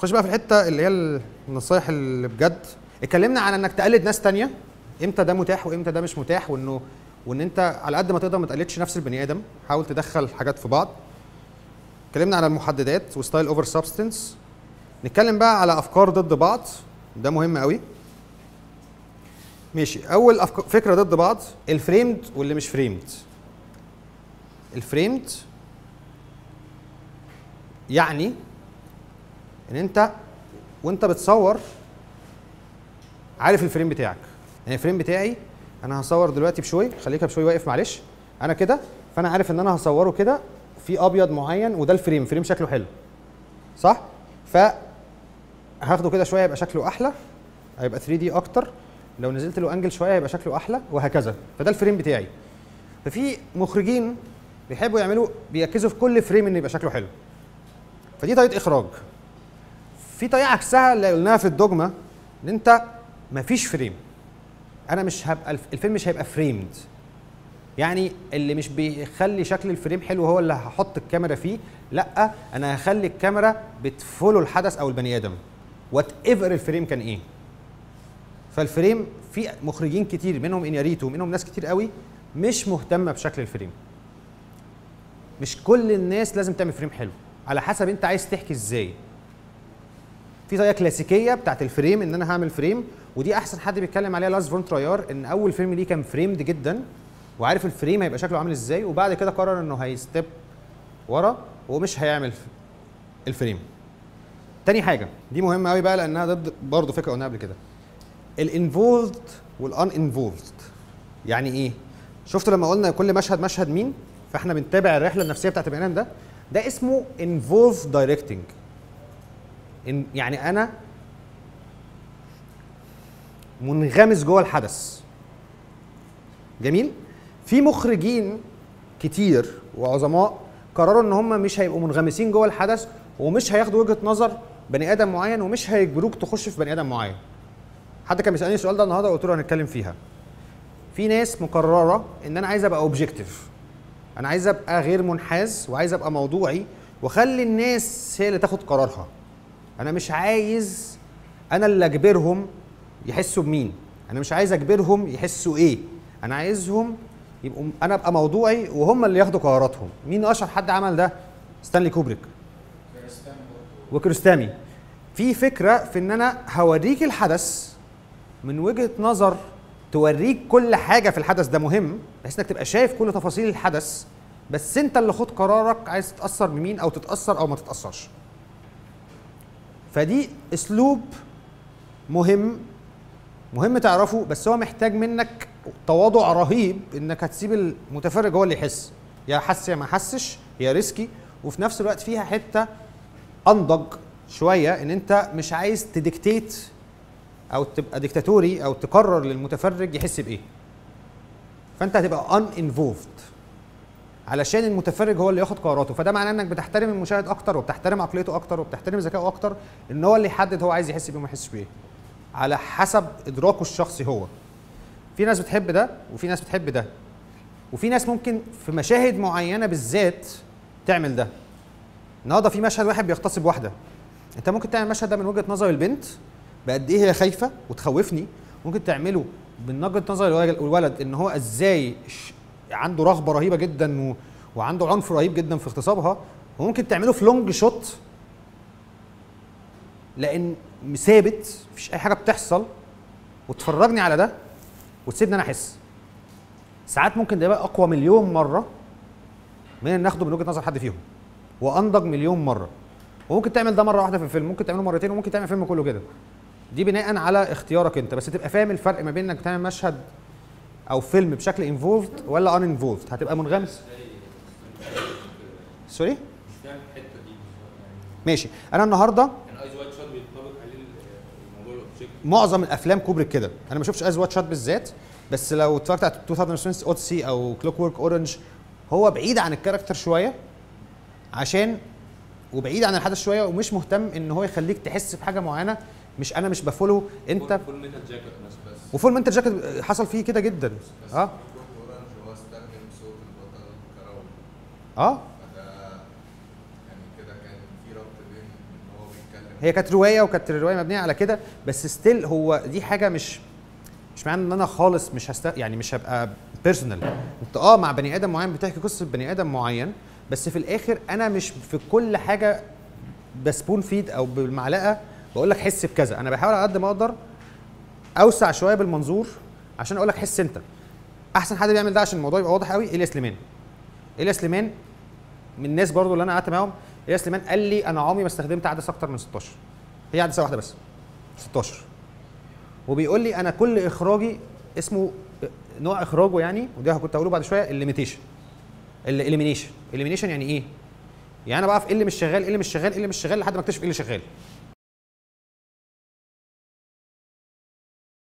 خش بقى في الحتة اللي هي النصايح اللي بجد. اتكلمنا عن إنك تقلد ناس تانية. إمتى ده متاح وإمتى ده مش متاح وانه وإن أنت على قد ما تقدر ما تقلدش نفس البني آدم. حاول تدخل حاجات في بعض. اتكلمنا على المحددات و style over substance نتكلم بقى على أفكار ضد بعض. ده مهم قوي ماشي. أول أفك... فكرة ضد بعض ال framed واللي مش framed ال framed يعني إن أنت وأنت بتصور عارف ال frame بتاعك. يعني ال frame بتاعي أنا هصور دلوقتي بشوي خليك بشوي واقف معلش. أنا كده فأنا عارف إن أنا هصوره كده في أبيض معين وده ال frame frame شكله حلو. صح؟ ف هاخده كده شوية يبقى شكله أحلى هيبقى 3D أكتر. لو نزلت له angle شوية هيبقى شكله أحلى وهكذا. فده ال frame بتاعي. ففي مخرجين بيحبوا يعملوا بيركزوا في كل frame ان يبقى شكله حلو. فدي طريقة إخراج. في طريقة عكسها اللي قلناها في الدوجما إن أنت مفيش frame أنا مش هبقى الف- الفيلم مش هيبقى framed يعني اللي مش بيخلي شكل ال frame حلو هو اللي هحط الكاميرا فيه لأ أنا هخلي الكاميرا بت follow الحدث أو البني آدم. whatever ال frame كان إيه. فال frame في مخرجين كتير منهم إنياريتو منهم ناس كتير قوي مش مهتمة بشكل ال frame مش كل الناس لازم تعمل frame حلو. على حسب أنت عايز تحكي إزاي. في طريقة كلاسيكية بتاعت ال frame إن أنا هعمل frame ودي أحسن حد بيتكلم عليها لارس فون ترير إن أول فيلم ليه كان framed جدا وعارف ال frame هيبقى شكله عامل إزاي وبعد كده قرر إنه هي step ورا ومش هيعمل ال frame تاني حاجة دي مهمة قوي بقى لأنها ضد برضه فكرة قلناها قبل كده. ال involved وال uninvolved يعني إيه؟ شفتوا لما قلنا كل مشهد مشهد مين؟ فإحنا بنتابع الرحلة النفسية بتاعت البني ده. ده اسمه involved directing إن يعني أنا منغمس جوه الحدث. جميل؟ في مخرجين كتير وعظماء قرروا إن هم مش هيبقوا منغمسين جوه الحدث ومش هياخدوا وجهة نظر بني آدم معين ومش هيجبروك تخش في بني آدم معين. حد كان بيسألني السؤال ده النهارده قلت له هنتكلم فيها. في ناس مقررة إن أنا عايز أبقى اوبجكتيف أنا عايز أبقى غير منحاز وعايز أبقى موضوعي وأخلي الناس هي اللي تاخد قرارها. أنا مش عايز أنا اللي أجبرهم يحسوا بمين؟ أنا مش عايز أجبرهم يحسوا إيه؟ أنا عايزهم يبقوا أنا أبقى موضوعي وهم اللي ياخدوا قراراتهم. مين أشهر حد عمل ده؟ ستانلي كوبريك. وكياروستامي. في فكرة في إن أنا هوريك الحدث من وجهة نظر توريك كل حاجة في الحدث ده مهم بحيث إنك تبقى شايف كل تفاصيل الحدث بس أنت اللي خد قرارك عايز تتأثر بمين أو تتأثر أو ما تتأثرش. فدي اسلوب مهم مهم تعرفه بس هو محتاج منك تواضع رهيب إنك هتسيب المتفرج هو اللي يحس. يا حس يا ما حسش يا risky وفي نفس الوقت فيها حتة أنضج شوية إن أنت مش عايز ت dictate أو تبقى ديكتاتوري أو تقرر للمتفرج يحس بإيه. فأنت هتبقى uninvolved علشان المتفرج هو اللي ياخد قراراته. فده معناه إنك بتحترم المشاهد أكتر وبتحترم عقليته أكتر وبتحترم ذكائه أكتر إن هو اللي يحدد هو عايز يحس بيه وما يحسش بيه. على حسب إدراكه الشخصي هو. في ناس بتحب ده وفي ناس بتحب ده. وفي ناس ممكن في مشاهد معينة بالذات تعمل ده. النهارده في مشهد واحد بيغتصب واحدة. أنت ممكن تعمل المشهد ده من وجهة نظر البنت بقد إيه هي خايفة وتخوفني. ممكن تعمله من وجهة نظر الولد- إن هو إزاي عنده رغبة رهيبة جدا و... وعنده عنف رهيب جدا في اغتصابها وممكن تعمله في long shot لأن ثابت مفيش أي حاجة بتحصل وتفرجني على ده وتسيبني أنا أحس. ساعات ممكن ده يبقى أقوى مليون مرة من إن ناخده من وجهة نظر حد فيهم وأنضج مليون مرة. وممكن تعمل ده مرة واحدة في الفيلم ممكن تعمله مرتين وممكن تعمل الفيلم كله كده. دي بناء على اختيارك أنت بس تبقى فاهم الفرق ما بين إنك تعمل مشهد أو فيلم بشكل involved ولا uninvolved هتبقى منغمس؟ sorry ماشي. أنا النهارده ايز معظم الأفلام كوبريك كده. أنا ما شفتش Eyes Wide Shut بالذات بس لو اتفرجت على 2000 Odyssey أو Clockwork Orange هو بعيد عن ال character شوية عشان وبعيد عن الحدث شوية ومش مهتم إن هو يخليك تحس بحاجة معينة. مش أنا مش ب follow أنت Full Metal Jacket مثلا بس. و Full Metal Jacket حصل فيه كده جدا. آه. آه. فده يعني كده كان في ربط بين إن هو بيتكلم هي كانت رواية وكانت الرواية مبنية على كده بس still هو دي حاجة مش مش معنى إن أنا خالص مش هست يعني مش هبقى personal أنت آه مع بني آدم معين بتحكي قصة بني آدم معين بس في الآخر أنا مش في كل حاجة ب spoon feed أو بالمعلقة بقول لك حس بكذا. أنا بحاول على قد ما أقدر أوسع شوية بالمنظور عشان أقول لك حس أنت. أحسن حد بيعمل ده عشان الموضوع يبقى واضح قوي ايليا سليمان ايليا سليمان من الناس برضو اللي أنا قعدت معاهم. ايليا سليمان قال لي أنا عمري ما استخدمت عدسة أكتر من 16 هي عدسة واحدة بس. 16 وبيقول لي أنا كل إخراجي اسمه نوع إخراجه يعني وده كنت هقوله بعد شوية ال limitation ال elimination ال elimination يعني إيه؟ يعني أنا بعرف إيه اللي مش شغال إيه اللي مش شغال إيه اللي مش شغال لحد ما أكتشف إيه اللي شغال.